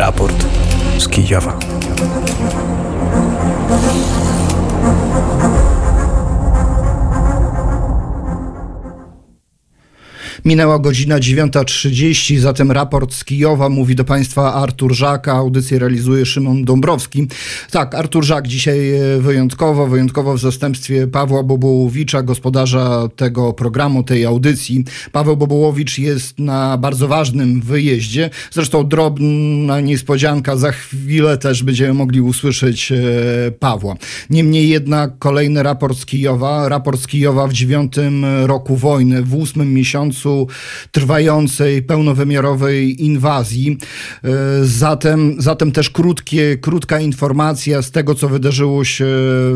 Raport z Kijowa. Minęła godzina 9.30, zatem raport z Kijowa mówi do Państwa Artur Żak, a audycję realizuje Szymon Dąbrowski. Tak, Artur Żak dzisiaj e, wyjątkowo, wyjątkowo w zastępstwie Pawła Bobołowicza, gospodarza tego programu, tej audycji. Paweł Bobołowicz jest na bardzo ważnym wyjeździe, zresztą drobna niespodzianka, za chwilę też będziemy mogli usłyszeć e, Pawła. Niemniej jednak kolejny raport z Kijowa, raport z Kijowa w dziewiątym roku wojny, w ósmym miesiącu trwającej, pełnowymiarowej inwazji. E, zatem, zatem też krótkie, krótka informacja z tego, co wydarzyło się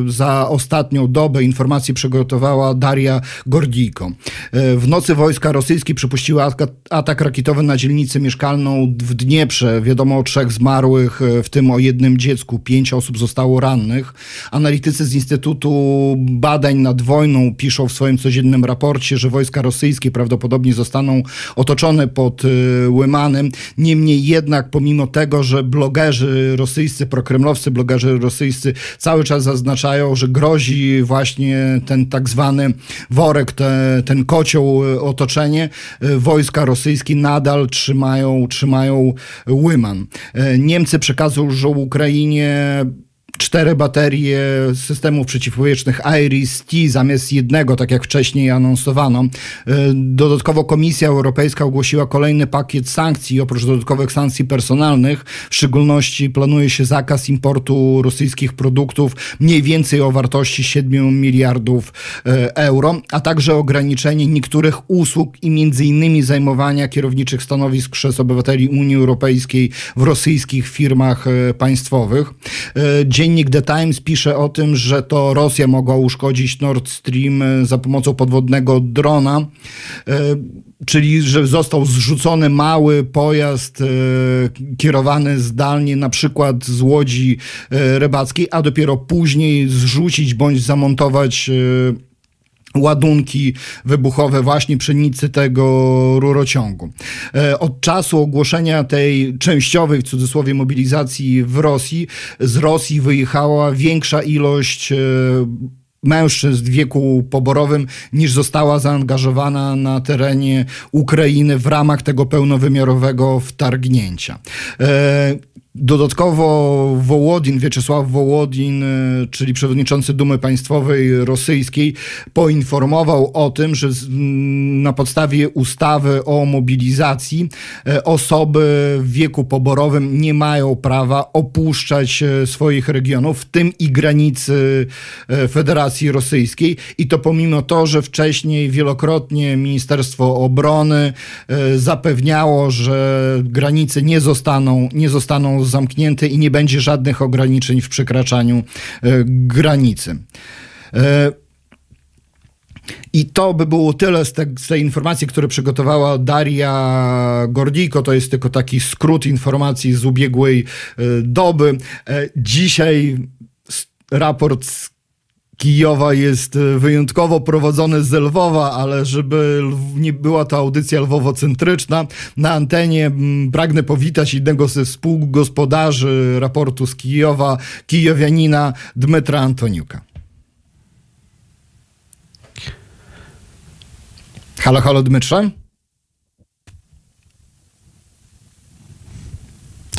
za ostatnią dobę. Informację przygotowała Daria Gordijko. E, w nocy wojska rosyjskie przypuściły atak rakietowy na dzielnicę mieszkalną w Dnieprze. Wiadomo o trzech zmarłych, e, w tym o jednym dziecku. Pięć osób zostało rannych. Analitycy z Instytutu Badań nad Wojną piszą w swoim codziennym raporcie, że wojska rosyjskie prawdopodobnie prawdopodobnie zostaną otoczone pod y, Łymanem. Niemniej jednak, pomimo tego, że blogerzy rosyjscy, prokremlowscy blogerzy rosyjscy cały czas zaznaczają, że grozi właśnie ten tak zwany worek, te, ten kocioł, y, otoczenie, y, wojska rosyjskie nadal trzymają, trzymają Łyman. Niemcy przekazują Ukrainie cztery baterie systemów przeciwpowietrznych Iris-T zamiast jednego, tak jak wcześniej anonsowano. E, dodatkowo Komisja Europejska ogłosiła kolejny pakiet sankcji, oprócz dodatkowych sankcji personalnych. W szczególności planuje się zakaz importu rosyjskich produktów mniej więcej o wartości 7 miliardów e, euro, a także ograniczenie niektórych usług i między innymi zajmowania kierowniczych stanowisk przez obywateli Unii Europejskiej w rosyjskich firmach e, państwowych. Dzień Dziennik The Times pisze o tym, że to Rosja mogła uszkodzić Nord Stream e, za pomocą podwodnego drona, e, czyli że został zrzucony mały pojazd e, kierowany zdalnie, na przykład z łodzi rybackiej, a dopiero później zrzucić bądź zamontować ładunki wybuchowe właśnie przy nicy tego rurociągu. E, od czasu ogłoszenia tej częściowej, w cudzysłowie, mobilizacji w Rosji, z Rosji wyjechała większa ilość e, mężczyzn w wieku poborowym niż została zaangażowana na terenie Ukrainy w ramach tego pełnowymiarowego wtargnięcia. Dodatkowo Wołodin, Wieczysław Wołodin, e, czyli przewodniczący Dumy Państwowej Rosyjskiej, poinformował o tym, że na podstawie ustawy o mobilizacji e, osoby w wieku poborowym nie mają prawa opuszczać e, swoich regionów, w tym i granicy Federacji Rosyjskiej. I to pomimo to, że wcześniej wielokrotnie Ministerstwo Obrony zapewniało, że granice nie zostaną, nie zostaną zamknięte i nie będzie żadnych ograniczeń w przekraczaniu e, granicy. E, I to by było tyle z, te, z, tej informacji, które przygotowała Daria Gordiko. To jest tylko taki skrót informacji z ubiegłej e, doby. Dzisiaj raport z Kijowa jest e, wyjątkowo prowadzony z Lwowa, ale żeby nie była to audycja lwowocentryczna, na antenie pragnę powitać jednego ze współgospodarzy raportu z Kijowa, kijowianina Dmytra Antoniuka. Halo, halo Dmytrze?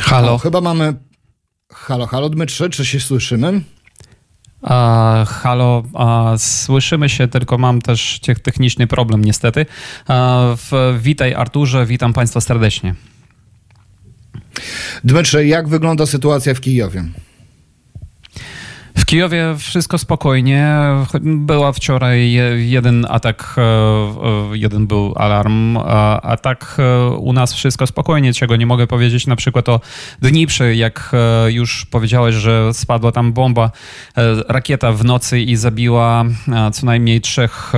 Halo. O, chyba mamy... Halo, halo Dmytrze, czy się słyszymy? Halo, słyszymy się, tylko mam też techniczny problem niestety. Witaj Arturze, witam Państwa serdecznie. Dmytrze, jak wygląda sytuacja w Kijowie? W Kijowie wszystko spokojnie. Była wczoraj jeden atak, e, e, jeden był alarm, a tak e, u nas wszystko spokojnie, czego nie mogę powiedzieć na przykład o Dniprze, jak już powiedziałeś, że spadła tam bomba, rakieta w nocy i zabiła co najmniej trzech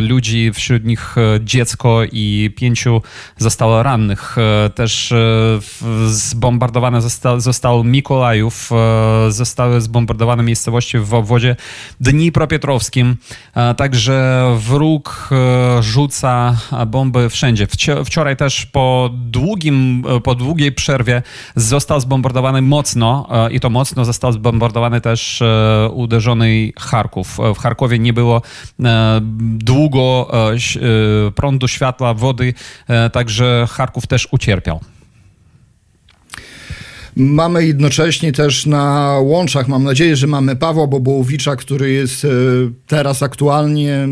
ludzi, wśród nich dziecko i pięciu zostało rannych. Też zbombardowane został, został Mikołajów, zostały zbombardowane zbombardowane miejscowości w obwodzie Dnipropietrowskim. Także wróg rzuca bomby wszędzie. Wczoraj też po długim, po długiej przerwie został zbombardowany mocno i to mocno został zbombardowany też uderzony Charków. W Charkowie nie było długo prądu, światła, wody, także Charków też ucierpiał. Mamy jednocześnie też na łączach, mam nadzieję, że mamy Pawła Bobołowicza, który jest e, teraz aktualnie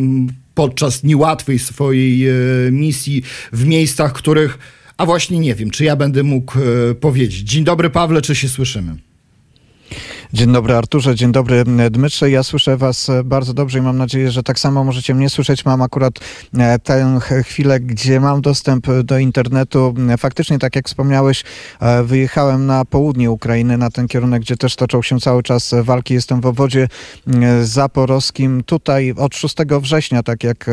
podczas niełatwej swojej e, misji w miejscach, których, a właśnie nie wiem, czy ja będę mógł e, powiedzieć. Dzień dobry Pawle, czy się słyszymy? Dzień dobry Arturze, dzień dobry Dmytrze. Ja słyszę was e, bardzo dobrze i mam nadzieję, że tak samo możecie mnie słyszeć. Mam akurat e, tę chwilę, gdzie mam dostęp do internetu. Faktycznie, tak jak wspomniałeś, e, wyjechałem na południe Ukrainy, na ten kierunek, gdzie też toczą się cały czas walki. Jestem w obwodzie zaporowskim. Tutaj od 6 września, tak jak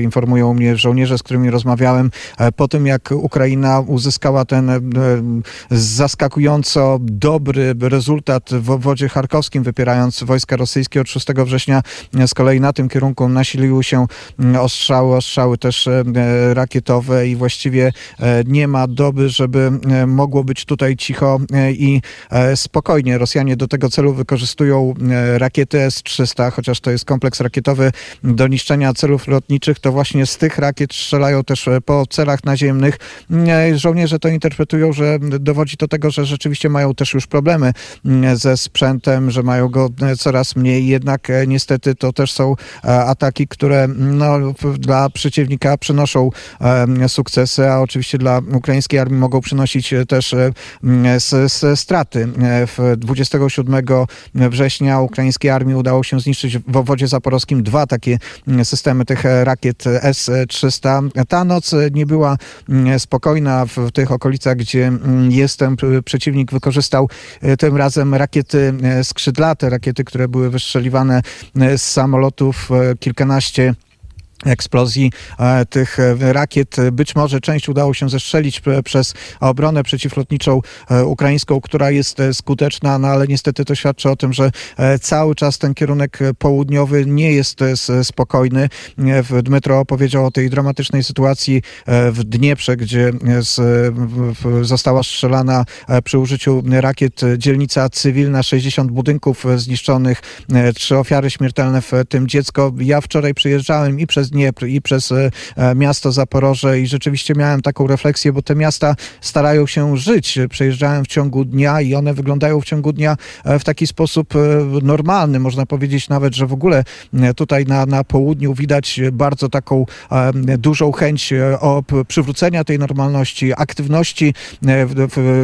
informują mnie żołnierze, z którymi rozmawiałem, po tym jak Ukraina uzyskała ten zaskakująco dobry rezultat w obwodzie charkowskim, wypierając wojska rosyjskie od 6 września. Z kolei na tym kierunku nasiliły się mm, ostrzały, ostrzały też e, rakietowe i właściwie e, nie ma doby, żeby e, mogło być tutaj cicho i spokojnie. Rosjanie do tego celu wykorzystują rakiety S-300, chociaż to jest kompleks rakietowy do niszczenia celów lotniczych, to właśnie z tych rakiet strzelają też po celach naziemnych. Żołnierze to interpretują, że dowodzi do tego, że rzeczywiście mają też już problemy ze sprzętem, że mają go e, coraz mniej, jednak e, niestety to też są e, ataki, które no, dla przeciwnika przynoszą sukcesy, a oczywiście dla ukraińskiej armii mogą przynosić też straty. 27 września ukraińskiej armii udało się zniszczyć w obwodzie zaporowskim dwa takie systemy tych rakiet S-300. Ta noc nie była spokojna w tych okolicach, gdzie jestem. Przeciwnik wykorzystał tym razem rakiety rakiety e, skrzydlate, rakiety, które były wystrzeliwane e, z samolotów, e, kilkanaście eksplozji e, tych e, rakiet. Być może część udało się zestrzelić przez obronę przeciwlotniczą e, ukraińską, która jest skuteczna, no ale niestety to świadczy o tym, że cały czas ten kierunek południowy nie jest spokojny. Dmytro opowiedział o tej dramatycznej sytuacji w Dnieprze, gdzie została strzelana przy użyciu rakiet dzielnica cywilna, 60 budynków zniszczonych, trzy ofiary śmiertelne, w tym dziecko. Ja wczoraj przyjeżdżałem i przez przez Dniepr i przez e, e, miasto Zaporoże i rzeczywiście miałem taką refleksję, bo te miasta starają się żyć. Przejeżdżałem w ciągu dnia i one wyglądają w ciągu dnia e, w taki sposób normalny. Można powiedzieć nawet, że w ogóle tutaj na, na południu widać bardzo taką dużą chęć o przywrócenia tej normalności, aktywności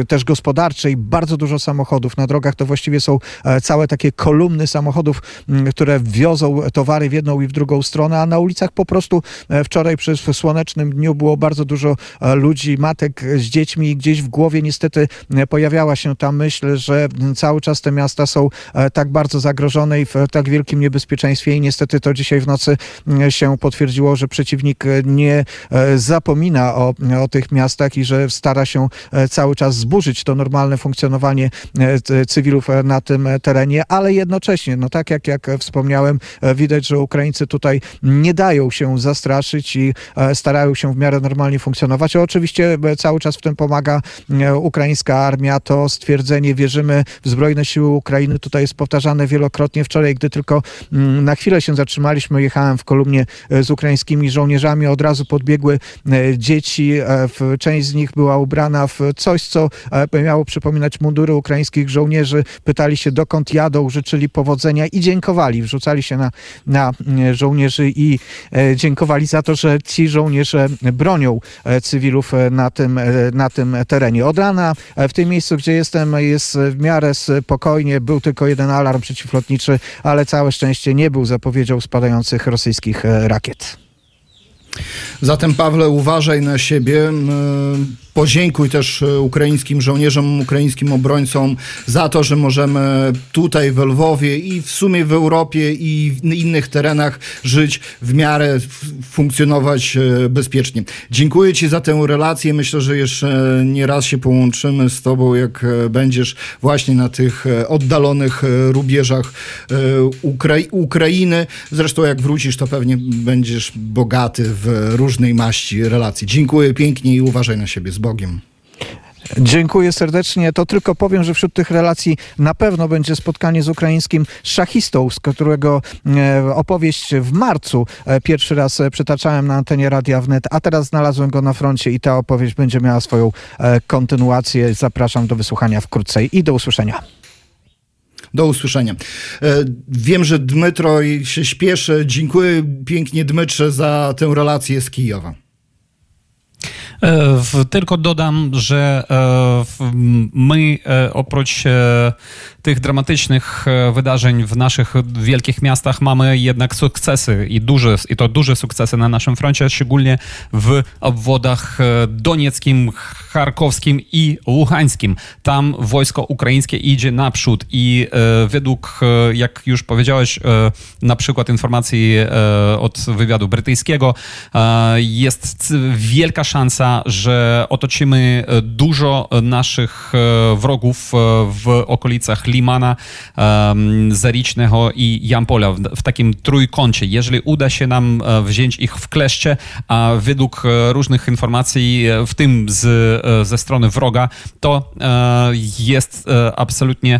też gospodarczej. Bardzo dużo samochodów. Na drogach to właściwie są całe takie kolumny samochodów, które wiozą towary w jedną i w drugą stronę, a na ulicach po prostu e, wczoraj przy słonecznym dniu było bardzo dużo e, ludzi, matek z dziećmi i gdzieś w głowie niestety e, pojawiała się ta myśl, że cały czas te miasta są tak bardzo zagrożone i w tak wielkim niebezpieczeństwie i niestety to dzisiaj w nocy się potwierdziło, że przeciwnik nie zapomina o, o tych miastach i że stara się cały czas zburzyć to normalne funkcjonowanie cywilów na tym terenie, ale jednocześnie, no tak jak, jak wspomniałem, widać, że Ukraińcy tutaj nie dają się zastraszyć i e, starają się w miarę normalnie funkcjonować. Oczywiście e, cały czas w tym pomaga e, ukraińska armia. To stwierdzenie wierzymy w zbrojne siły Ukrainy tutaj jest powtarzane wielokrotnie. Wczoraj, gdy tylko mm, na chwilę się zatrzymaliśmy, jechałem w kolumnie z ukraińskimi żołnierzami, od razu podbiegły dzieci. Część z nich była ubrana w coś, co miało przypominać mundury ukraińskich żołnierzy. Pytali się, dokąd jadą, życzyli powodzenia i dziękowali. Wrzucali się na, na żołnierzy i dziękowali za to, że ci żołnierze bronią e, cywilów e, na tym, na tym terenie. Od rana w tym miejscu, gdzie jestem, jest w miarę spokojnie. Był tylko jeden alarm przeciwlotniczy, ale całe szczęście nie był zapowiedzią spadających rosyjskich rakiet. Zatem, Pawle, uważaj na siebie. Podziękuj też e, ukraińskim żołnierzom, ukraińskim obrońcom za to, że możemy tutaj w Lwowie i w sumie w Europie i w innych terenach żyć w miarę, funkcjonować e, bezpiecznie. Dziękuję Ci za tę relację. Myślę, że jeszcze nie raz się połączymy z Tobą, jak e, będziesz właśnie na tych oddalonych rubieżach Ukra- Ukrainy. Zresztą jak wrócisz, to pewnie będziesz bogaty w różnej maści relacji. Dziękuję pięknie i uważaj na siebie. Bogiem. Dziękuję serdecznie. To tylko powiem, że wśród tych relacji na pewno będzie spotkanie z ukraińskim szachistą, z którego e, opowieść w marcu e, pierwszy raz e, przytaczałem na antenie Radia Wnet, a teraz znalazłem go na froncie i ta opowieść będzie miała swoją kontynuację. Zapraszam do wysłuchania wkrótce i do usłyszenia. Do usłyszenia. Wiem, że Dmytro się śpieszy. Dziękuję pięknie Dmytrze za tę relację z Kijowa. Tylko dodam, że my oprócz tych dramatycznych wydarzeń w naszych wielkich miastach mamy jednak sukcesy i duże, i to duże sukcesy na naszym froncie, szczególnie w obwodach donieckim, charkowskim i luhańskim. Tam wojsko ukraińskie idzie naprzód i według, jak już powiedziałeś, na przykład informacji od wywiadu brytyjskiego, jest wielka szansa, że otoczymy e, dużo naszych e, wrogów e, w okolicach Limana, Zaricznego i Jampola w takim trójkącie. Jeżeli uda się nam wziąć ich w kleszcze, a według różnych informacji, w tym z, ze strony wroga, to jest absolutnie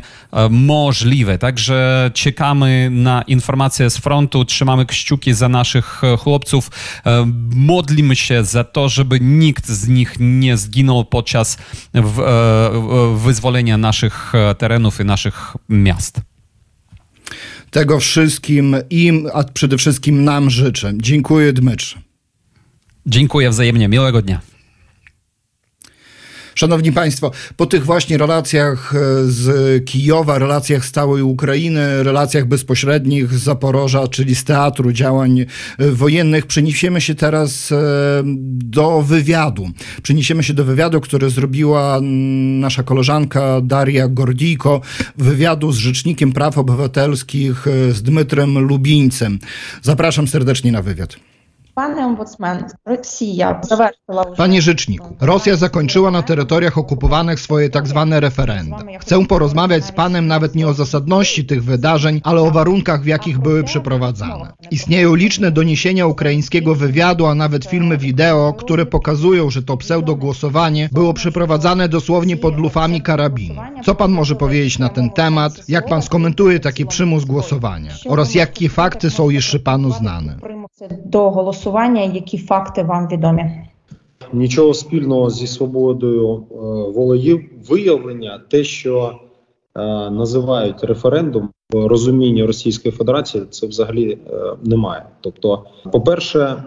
możliwe. Także czekamy na informacje z frontu, trzymamy kciuki za naszych chłopców, modlimy się za to, żeby nikt z nich nie zginął podczas wyzwolenia naszych terenów i naszych miast. Tego wszystkim im, a przede wszystkim nam życzę. Dziękuję Dmytrze. Dziękuję wzajemnie. Miłego dnia. Szanowni Państwo, po tych właśnie relacjach e, z Kijowa, relacjach z całej Ukrainy, relacjach bezpośrednich z Zaporoża, czyli z teatru działań e, wojennych, przeniesiemy się teraz e, do wywiadu. Przeniesiemy się do wywiadu, który zrobiła nasza koleżanka Daria Gordijko, wywiadu z Rzecznikiem Praw Obywatelskich z Dmytrem Lubińcem. Zapraszam serdecznie na wywiad. Panie ombudsman, Rosja zawarła Panie rzeczniku, Rosja zakończyła na terytoriach okupowanych swoje tak zwane referenda. Chcę porozmawiać z panem nawet nie o zasadności tych wydarzeń, ale o warunkach, w jakich były przeprowadzane. Istnieją liczne doniesienia ukraińskiego wywiadu, a nawet filmy wideo, które pokazują, że to pseudogłosowanie było przeprowadzane dosłownie pod lufami karabinu. Co pan może powiedzieć na ten temat? Jak pan skomentuje taki przymus głosowania? Oraz jakie fakty są jeszcze panu znane? Do głosowania голосування, які факти вам відомі? Нічого спільного зі свободою волевиявлення, те, що називають референдум в розумінні Російської Федерації, це взагалі немає. Тобто, по-перше,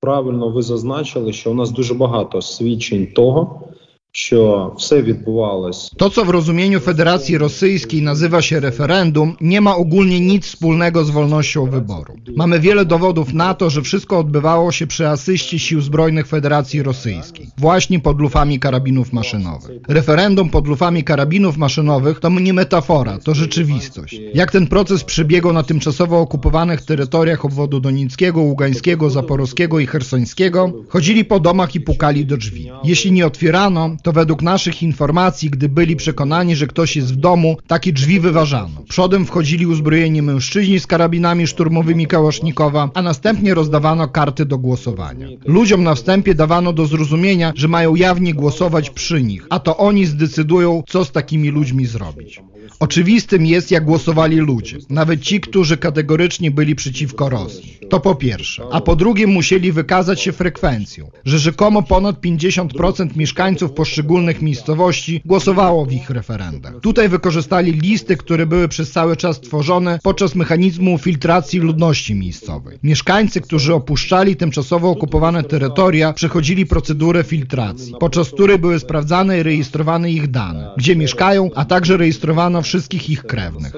правильно ви зазначили, що у нас дуже багато свідчень того. що все відбувалось. To, co w rozumieniu Federacji Rosyjskiej nazywa się referendum, nie ma ogólnie nic wspólnego z wolnością wyboru. Mamy wiele dowodów na to, że wszystko odbywało się przy asyście sił zbrojnych Federacji Rosyjskiej, właśnie pod lufami karabinów maszynowych. Referendum pod lufami karabinów maszynowych to nie metafora, to rzeczywistość. Jak ten proces przebiegał na tymczasowo okupowanych terytoriach obwodu Donieckiego, Ługańskiego, Zaporowskiego i Hersońskiego, chodzili po domach i pukali do drzwi. Jeśli nie otwierano, to według naszych informacji, gdy byli przekonani, że ktoś jest w domu, takie drzwi wyważano. Przodem wchodzili uzbrojeni mężczyźni z karabinami szturmowymi Kałasznikowa, a następnie rozdawano karty do głosowania. Ludziom na wstępie dawano do zrozumienia, że mają jawnie głosować przy nich, a to oni zdecydują, co z takimi ludźmi zrobić. Oczywistym jest, jak głosowali ludzie, nawet ci, którzy kategorycznie byli przeciwko Rosji. To po pierwsze. A po drugie musieli wykazać się frekwencją, że rzekomo ponad 50% mieszkańców poszczególnych miejscowości głosowało w ich referendach. Tutaj wykorzystali listy, które były przez cały czas tworzone podczas mechanizmu filtracji ludności miejscowej. Mieszkańcy, którzy opuszczali tymczasowo okupowane terytoria, przechodzili procedurę filtracji, podczas której były sprawdzane i rejestrowane ich dane, gdzie mieszkają, a także rejestrowano wszystkich ich krewnych.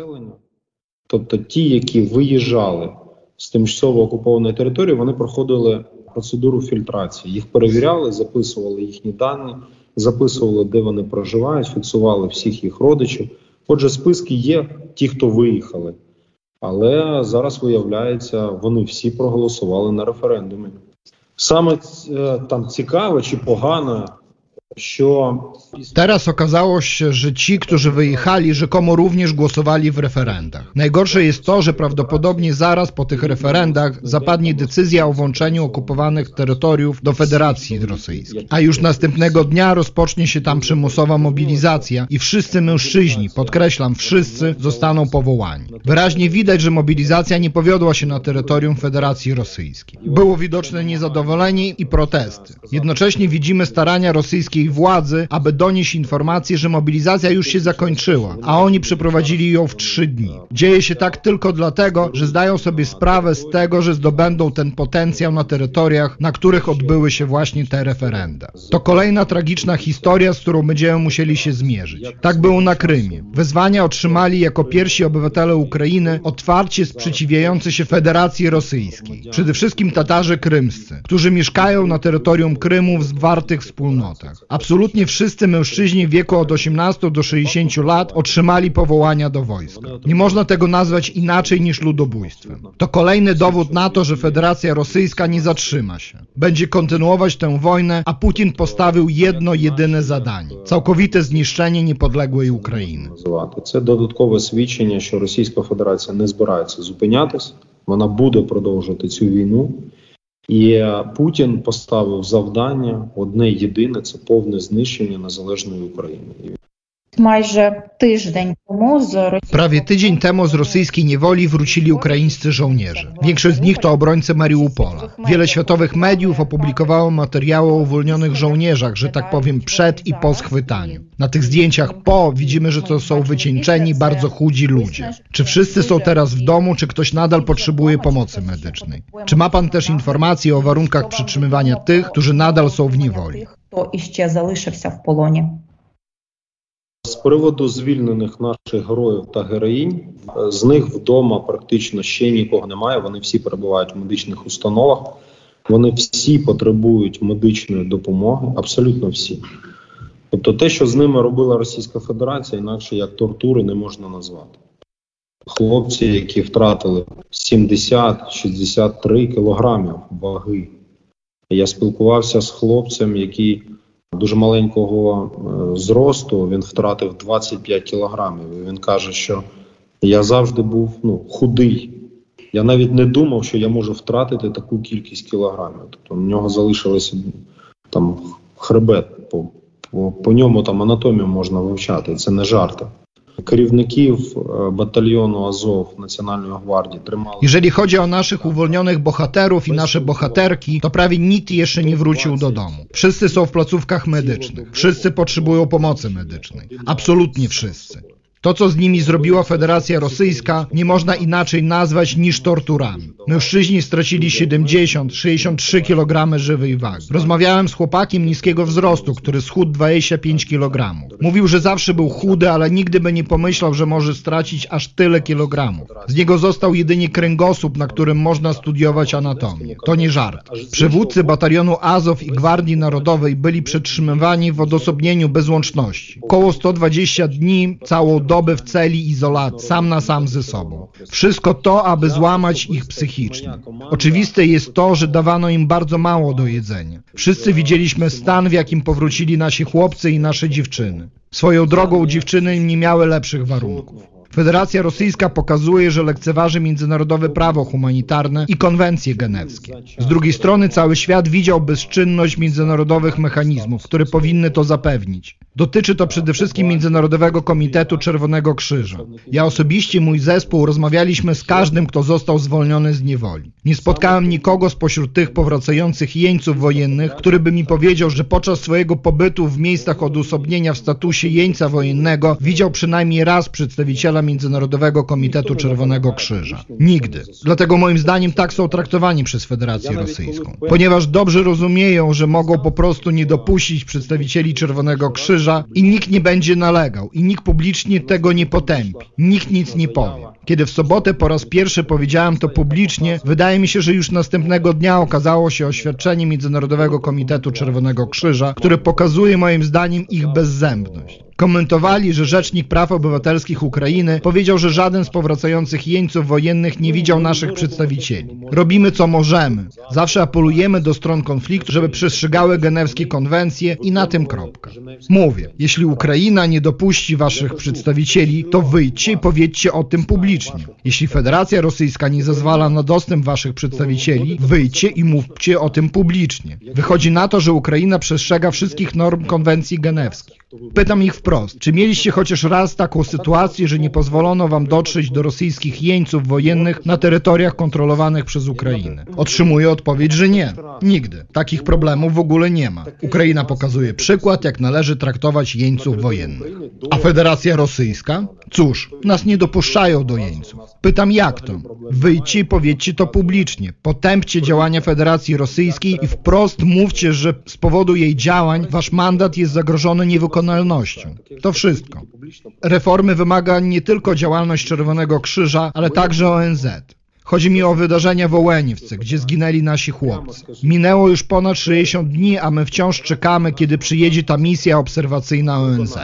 Тобто ті, які виїжджали з тимчасово окупованої території, вони проходили процедуру фільтрації. Їх перевіряли, записували їхні дані, записували, де вони проживають, фіксували всіх їх родичів. Отже, списки є ті, хто виїхали. Але зараз виявляється, вони всі проголосували на референдумі. E, tam ciekawe czy pogane, що Teraz okazało się, że ci, którzy wyjechali, rzekomo również głosowali w referendach. Najgorsze jest to, że prawdopodobnie zaraz po tych referendach zapadnie decyzja o włączeniu okupowanych terytoriów do Federacji Rosyjskiej. A już następnego dnia rozpocznie się tam przymusowa mobilizacja i wszyscy mężczyźni, podkreślam, wszyscy zostaną powołani. Wyraźnie widać, że mobilizacja nie powiodła się na terytorium Federacji Rosyjskiej. Było widoczne niezadowolenie i protesty. Jednocześnie widzimy starania rosyjskiej władzy, aby donieść informację, że mobilizacja już się zakończyła, a oni przeprowadzili ją w trzy dni. Dzieje się tak tylko dlatego, że zdają sobie sprawę z tego, że zdobędą ten potencjał na terytoriach, na których odbyły się właśnie te referenda. To kolejna tragiczna historia, z którą będziemy musieli się zmierzyć. Tak było na Krymie. Wezwania otrzymali jako pierwsi obywatele Ukrainy otwarcie sprzeciwiający się Federacji Rosyjskiej. Przede wszystkim Tatarzy krymscy, którzy mieszkają na terytorium Krymu w zwartych wspólnotach. Absolutnie wszyscy mężczyźni w wieku od 18 do 60 lat otrzymali powołania do wojska. Nie można tego nazwać inaczej niż ludobójstwem. To kolejny dowód na to, że Federacja Rosyjska nie zatrzyma się. Będzie kontynuować tę wojnę, a Putin postawił jedno jedyne zadanie całkowite zniszczenie niepodległej України. називати. Це додаткове свідчення, що Російська Федерація не збирається зупинятись, вона буде продовжувати цю війну. І Путін поставив завдання одне єдине це повне знищення незалежної України. Майже тиждень тому з Prawie tydzień temu z rosyjskiej niewoli wrócili ukraińscy żołnierze. Większość z nich to obrońcy Mariupola. Wiele światowych mediów opublikowało materiały o uwolnionych żołnierzach, że tak powiem, przed i po schwytaniu. Na tych zdjęciach po widzimy, że to są wycieńczeni, bardzo chudzi ludzie. Czy wszyscy są teraz w domu, czy ktoś nadal potrzebuje pomocy medycznej? Czy ma pan też informacje o warunkach przytrzymywania tych, którzy nadal są w niewoli? Хто іще залишився в полоні? З приводу звільнених наших героїв та героїнь, з них вдома практично ще нікого немає. Вони всі перебувають в медичних установах. Вони всі потребують медичної допомоги, абсолютно всі. Тобто, те, що з ними робила Російська Федерація, інакше як тортури не можна назвати. Хлопці, які втратили 70-63 кілограмів ваги. Я спілкувався з хлопцем, який дуже маленького е, зросту, він втратив 25 кілограмів. Він каже, що я завжди був ну, худий. Я навіть не думав, що я можу втратити таку кількість кілограмів. Тобто в нього залишилося там хребет, по, по, по ньому там анатомію можна вивчати, це не жарти. Kierowników batalionu Azow Nacjonalnej Gwardii. Jeżeli chodzi o naszych uwolnionych bohaterów i nasze bohaterki, to prawie nikt jeszcze nie wrócił do domu. Wszyscy są w placówkach medycznych. Wszyscy potrzebują pomocy medycznej. Absolutnie wszyscy. To, co z nimi zrobiła Federacja Rosyjska, nie można inaczej nazwać niż torturami. Mężczyźni stracili 70-63 kg żywej wagi. Rozmawiałem z chłopakiem niskiego wzrostu, który schudł 25 kg. Mówił, że zawsze był chudy, ale nigdy by nie pomyślał, że może stracić aż tyle kilogramów. Z niego został jedynie kręgosłup, na którym można studiować anatomię. To nie żart. Przywódcy batalionu Azow i Gwardii Narodowej byli przetrzymywani w odosobnieniu bez łączności. Około 120 dni, całą dobę w celi izolacji, sam na sam ze sobą. Wszystko to, aby złamać ich psychicznie. Oczywiste jest to, że dawano im bardzo mało do jedzenia. Wszyscy widzieliśmy stan, w jakim powrócili nasi chłopcy i nasze dziewczyny. Swoją drogą dziewczyny nie miały lepszych warunków. Federacja Rosyjska pokazuje, że lekceważy międzynarodowe prawo humanitarne i konwencje genewskie. Z drugiej strony cały świat widział bezczynność międzynarodowych mechanizmów, które powinny to zapewnić. Dotyczy to przede wszystkim Międzynarodowego Komitetu Czerwonego Krzyża. Ja osobiście, mój zespół, rozmawialiśmy z każdym, kto został zwolniony z niewoli. Nie spotkałem nikogo spośród tych powracających jeńców wojennych, który by mi powiedział, że podczas swojego pobytu w miejscach odosobnienia w statusie jeńca wojennego widział przynajmniej raz przedstawiciela Międzynarodowego Komitetu Czerwonego Krzyża. Nigdy. Dlatego moim zdaniem tak są traktowani przez Federację Rosyjską. Ponieważ dobrze rozumieją, że mogą po prostu nie dopuścić przedstawicieli Czerwonego Krzyża i nikt nie będzie nalegał i nikt publicznie tego nie potępi. Nikt nic nie powie. Kiedy w sobotę po raz pierwszy powiedziałem to publicznie, wydaje mi się, że już następnego dnia okazało się oświadczenie Międzynarodowego Komitetu Czerwonego Krzyża, które pokazuje moim zdaniem ich bezzębność. Komentowali, że Rzecznik Praw Obywatelskich Ukrainy powiedział, że żaden z powracających jeńców wojennych nie widział naszych przedstawicieli. Robimy co możemy. Zawsze apelujemy do stron konfliktu, żeby przestrzegały genewskie konwencje i na tym kropka. Mówię, jeśli Ukraina nie dopuści waszych przedstawicieli, to wyjdźcie i powiedzcie o tym publicznie. Jeśli Federacja Rosyjska nie zezwala na dostęp waszych przedstawicieli, wyjdźcie i mówcie o tym publicznie. Wychodzi na to, że Ukraina przestrzega wszystkich norm konwencji genewskich. Pytam ich wprost, czy mieliście chociaż raz taką sytuację, że nie pozwolono wam dotrzeć do rosyjskich jeńców wojennych na terytoriach kontrolowanych przez Ukrainę? Otrzymuję odpowiedź, że nie. Nigdy. Takich problemów w ogóle nie ma. Ukraina pokazuje przykład, jak należy traktować jeńców wojennych. A Federacja Rosyjska? Cóż, nas nie dopuszczają do jeńców. Pytam jak to? Wyjdźcie i powiedzcie to publicznie. Potępcie działania Federacji Rosyjskiej i wprost mówcie, że z powodu jej działań wasz mandat jest zagrożony niewykonalnością. To wszystko. Reformy wymaga nie tylko działalność Czerwonego Krzyża, ale także ONZ. Chodzi mi o wydarzenia w Ołeniwce, gdzie zginęli nasi chłopcy. Minęło już ponad 60 dni, a my wciąż czekamy, kiedy przyjedzie ta misja obserwacyjna ONZ.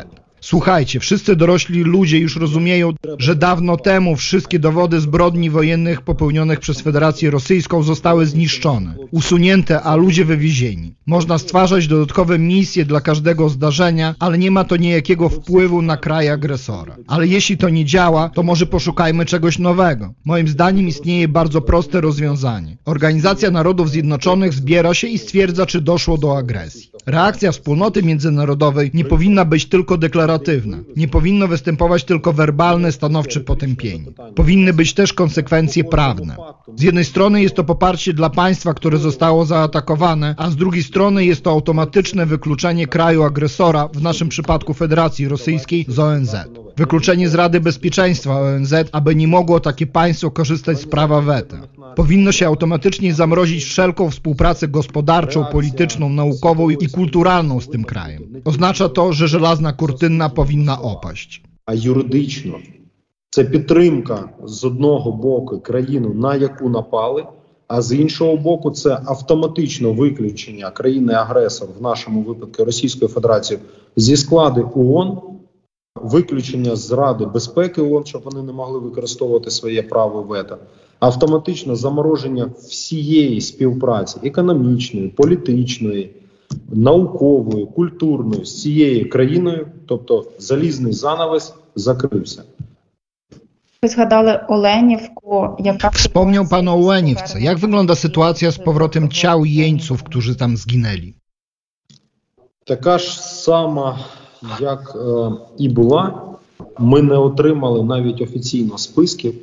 Słuchajcie, wszyscy dorośli ludzie już rozumieją, że dawno temu wszystkie dowody zbrodni wojennych popełnionych przez Federację Rosyjską zostały zniszczone, usunięte, a ludzie wywiezieni. Można stwarzać dodatkowe misje dla każdego zdarzenia, ale nie ma to niejakiego wpływu na kraj agresora. Ale jeśli to nie działa, to może poszukajmy czegoś nowego. Moim zdaniem istnieje bardzo proste rozwiązanie. Organizacja Narodów Zjednoczonych zbiera się i stwierdza, czy doszło do agresji. Reakcja wspólnoty międzynarodowej nie powinna być tylko deklaratywna nie powinno występować tylko werbalne, stanowcze potępienie. Powinny być też konsekwencje prawne. Z jednej strony jest to poparcie dla państwa, które zostało zaatakowane, a z drugiej strony jest to automatyczne wykluczenie kraju agresora, w naszym przypadku Federacji Rosyjskiej, z ONZ. Wykluczenie z Rady Bezpieczeństwa ONZ, aby nie mogło takie państwo korzystać z prawa weta. Powinno się automatycznie zamrozić wszelką współpracę gospodarczą, polityczną, naukową i kulturalną z tym krajem. Oznacza to, że żelazna kurtyna powinna opaść. А юридично це підтримка з одного боку країну, на яку напали, а з іншого боку, це автоматично виключення країни-агресор, в нашому випадку Російської Федерації, зі складу ООН, виключення з Ради безпеки ООН, щоб вони не могли використовувати своє право вето, автоматично замороження всієї співпраці економічної, політичної, наукової, культурної з цією країною, тобто залізний занавес закрився. Ви згадали Оленівку, яка Wspomniał pan o Łeniwce. Jak wygląda sytuacja z powrotem ciał jeńców, którzy tam zginęli? Така ж сама, як е, і була. Ми не отримали навіть офіційно списків.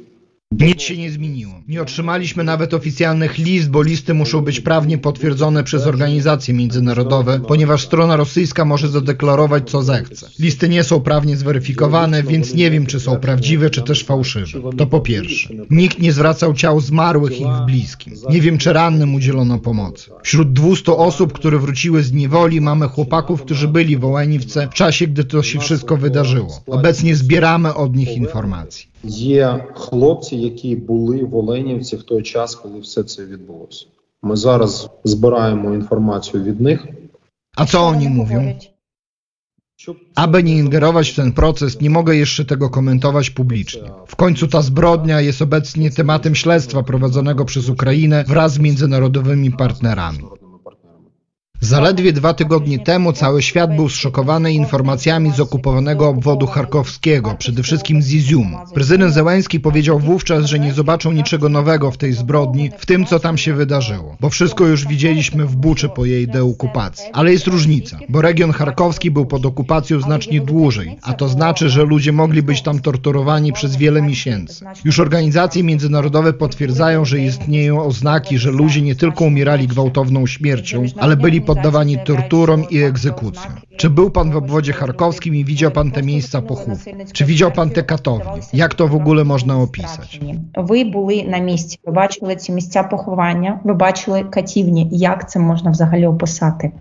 Nic się nie zmieniło. Nie otrzymaliśmy nawet oficjalnych list, bo listy muszą być prawnie potwierdzone przez organizacje międzynarodowe, ponieważ strona rosyjska może zadeklarować co zechce. Listy nie są prawnie zweryfikowane, więc nie wiem, czy są prawdziwe, czy też fałszywe. To po pierwsze. Nikt nie zwracał ciał zmarłych i ich bliskim. Nie wiem, czy rannym udzielono pomocy. Wśród 200 osób, które wróciły z niewoli, mamy chłopaków, którzy byli w Ołeniwce w czasie, gdy to się wszystko wydarzyło. Obecnie zbieramy od nich informacje Є хлопці, які були в Оленівці в той час, коли все це відбулося. Ми зараз збираємо інформацію від них. A co oni mówią? Aby nie ingerować w ten proces, nie mogę jeszcze tego komentować publicznie. W końcu ta zbrodnia jest obecnie tematem śledztwa prowadzonego przez Ukrainę wraz z międzynarodowymi partnerami. Zaledwie dwa tygodnie temu cały świat był zszokowany informacjami z okupowanego obwodu charkowskiego, przede wszystkim z Iziumu. Prezydent Zełański powiedział wówczas, że nie zobaczą niczego nowego w tej zbrodni, w tym co tam się wydarzyło, bo wszystko już widzieliśmy w Buczy po jej deokupacji. Ale jest różnica, bo region charkowski był pod okupacją znacznie dłużej, a to znaczy, że ludzie mogli być tam torturowani przez wiele miesięcy. Już organizacje międzynarodowe potwierdzają, że istnieją oznaki, że ludzie nie tylko umierali gwałtowną śmiercią, ale byli poddawani torturom i egzekucjom. Czy był pan w obwodzie charkowskim i widział pan te miejsca pochówku? Czy widział pan te katownie? Jak to w ogóle można opisać? Ви були на місці, ви бачили ці місця поховання, ви бачили катівні. Як це можна взагалі описати?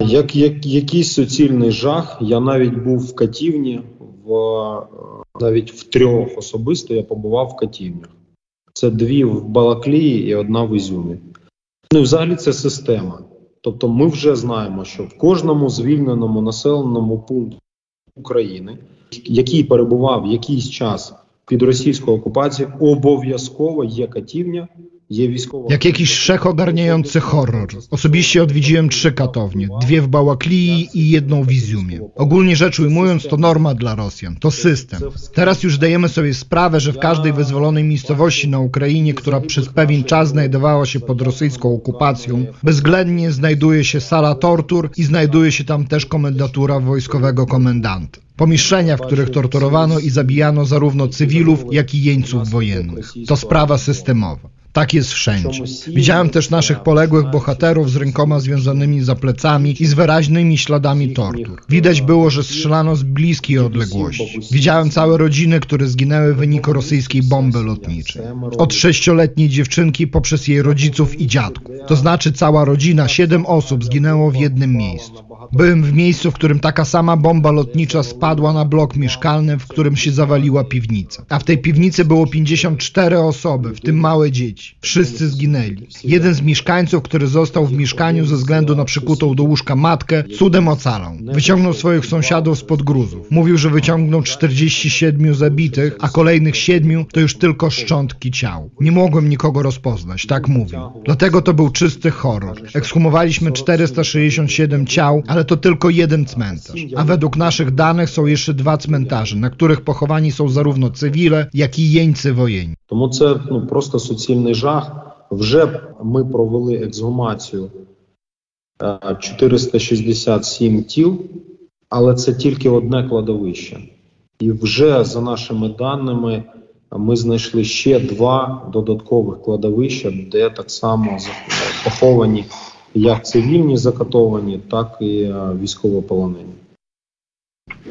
Як, як якийсь суцільний жах, я навіть був в катівні, в, навіть в трьох особисто я побував в катівнях. Це дві в Балаклії і одна в Ізюмі. Ну і взагалі це система. Тобто ми вже знаємо, що в кожному звільненому населеному пункті України, який перебував якийсь час під російською окупацією, обов'язково є катівня. Jak jakiś wszechogarniający horror. Osobiście odwiedziłem trzy katownie, dwie w Bałaklii i jedną w Izumie. Ogólnie rzecz ujmując, to norma dla Rosjan, to system. Teraz już dajemy sobie sprawę, że w każdej wyzwolonej miejscowości na Ukrainie, która przez pewien czas znajdowała się pod rosyjską okupacją, bezwzględnie znajduje się sala tortur i znajduje się tam też komendatura wojskowego komendanta. Pomieszczenia, w których torturowano i zabijano zarówno cywilów, jak i jeńców wojennych. To sprawa systemowa. Tak jest wszędzie. Widziałem też naszych poległych bohaterów z rękoma związanymi za plecami i z wyraźnymi śladami tortur. Widać było, że strzelano z bliskiej odległości. Widziałem całe rodziny, które zginęły w wyniku rosyjskiej bomby lotniczej. Od sześcioletniej dziewczynki poprzez jej rodziców i dziadków. To znaczy cała rodzina, siedem osób zginęło w jednym miejscu. Byłem w miejscu, w którym taka sama bomba lotnicza spadła na blok mieszkalny, w którym się zawaliła piwnica. A w tej piwnicy było 54 osoby, w tym małe dzieci. Wszyscy zginęli. Jeden z mieszkańców, który został w mieszkaniu ze względu na przykutą do łóżka matkę, cudem ocalał. Wyciągnął swoich sąsiadów spod gruzów. Mówił, że wyciągnął 47 zabitych, a kolejnych 7 to już tylko szczątki ciał. Nie mogłem nikogo rozpoznać, tak mówił. Dlatego to był czysty horror. Ekshumowaliśmy 467 ciał, ale to tylko jeden cmentarz. A według naszych danych są jeszcze dwa cmentarze, na których pochowani są zarówno cywile, jak i jeńcy wojenni. Тому це ну просто суцільний жах. Вже ми провели ексгумацію е, 467 тіл, але це тільки одне кладовище. І вже за нашими даними ми знайшли ще два додаткових кладовища, де так само поховані як цивільні закатовані, так і е, військовополонені.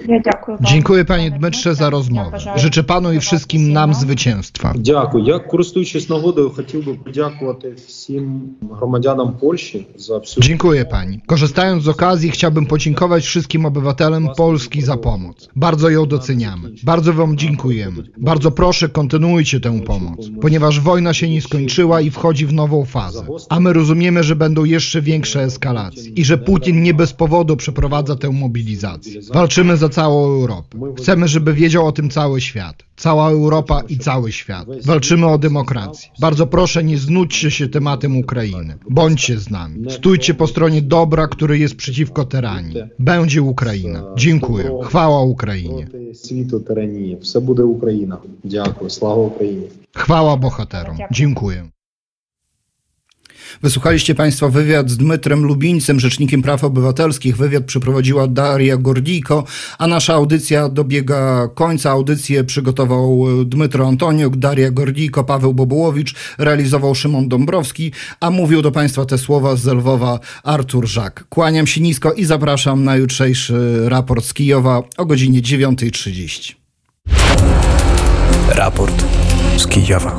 Я дякую вам. Dziękuję panie Dmytrze za rozmowę. Życzę panu i wszystkim nam zwycięstwa. Дякую. Я користуючись нагодою, хотів би подякувати всім громадянам Польщі за всю Dziękuję pani. Korzystając z okazji, chciałbym podziękować wszystkim obywatelom Polski za pomoc. Bardzo ją doceniamy. Bardzo wam dziękujemy. Bardzo proszę, kontynuujcie tę pomoc, ponieważ wojna się nie skończyła i wchodzi w nową fazę. A my rozumiemy, że będą jeszcze większe eskalacje i że Putin nie bez powodu przeprowadza tę mobilizację. Walczymy za całą Europę. Chcemy, żeby wiedział o tym cały świat. Cała Europa i cały świat. Walczymy o demokrację. Bardzo proszę, nie znudźcie się tematem Ukrainy. Bądźcie z nami. Stójcie po stronie dobra, który jest przeciwko tyranii. Będzie Ukraina. Dziękuję. Chwała Ukrainie. проти світу тиранії. Все буде Україна. Дякую. Слава Україні. Chwała bohaterom. Dziękuję. Wysłuchaliście Państwo wywiad z Dmytrem Lubińcem, Rzecznikiem Praw Obywatelskich. Wywiad przeprowadziła Daria Gordijko, a nasza audycja dobiega końca. Audycję przygotował e, Dmytro Antoniuk, Daria Gordijko, Paweł Bobułowicz, realizował Szymon Dąbrowski, a mówił do Państwa te słowa z Lwowa Artur Żak. Kłaniam się nisko i zapraszam na jutrzejszy raport z Kijowa o godzinie 9.30. Raport z Kijowa.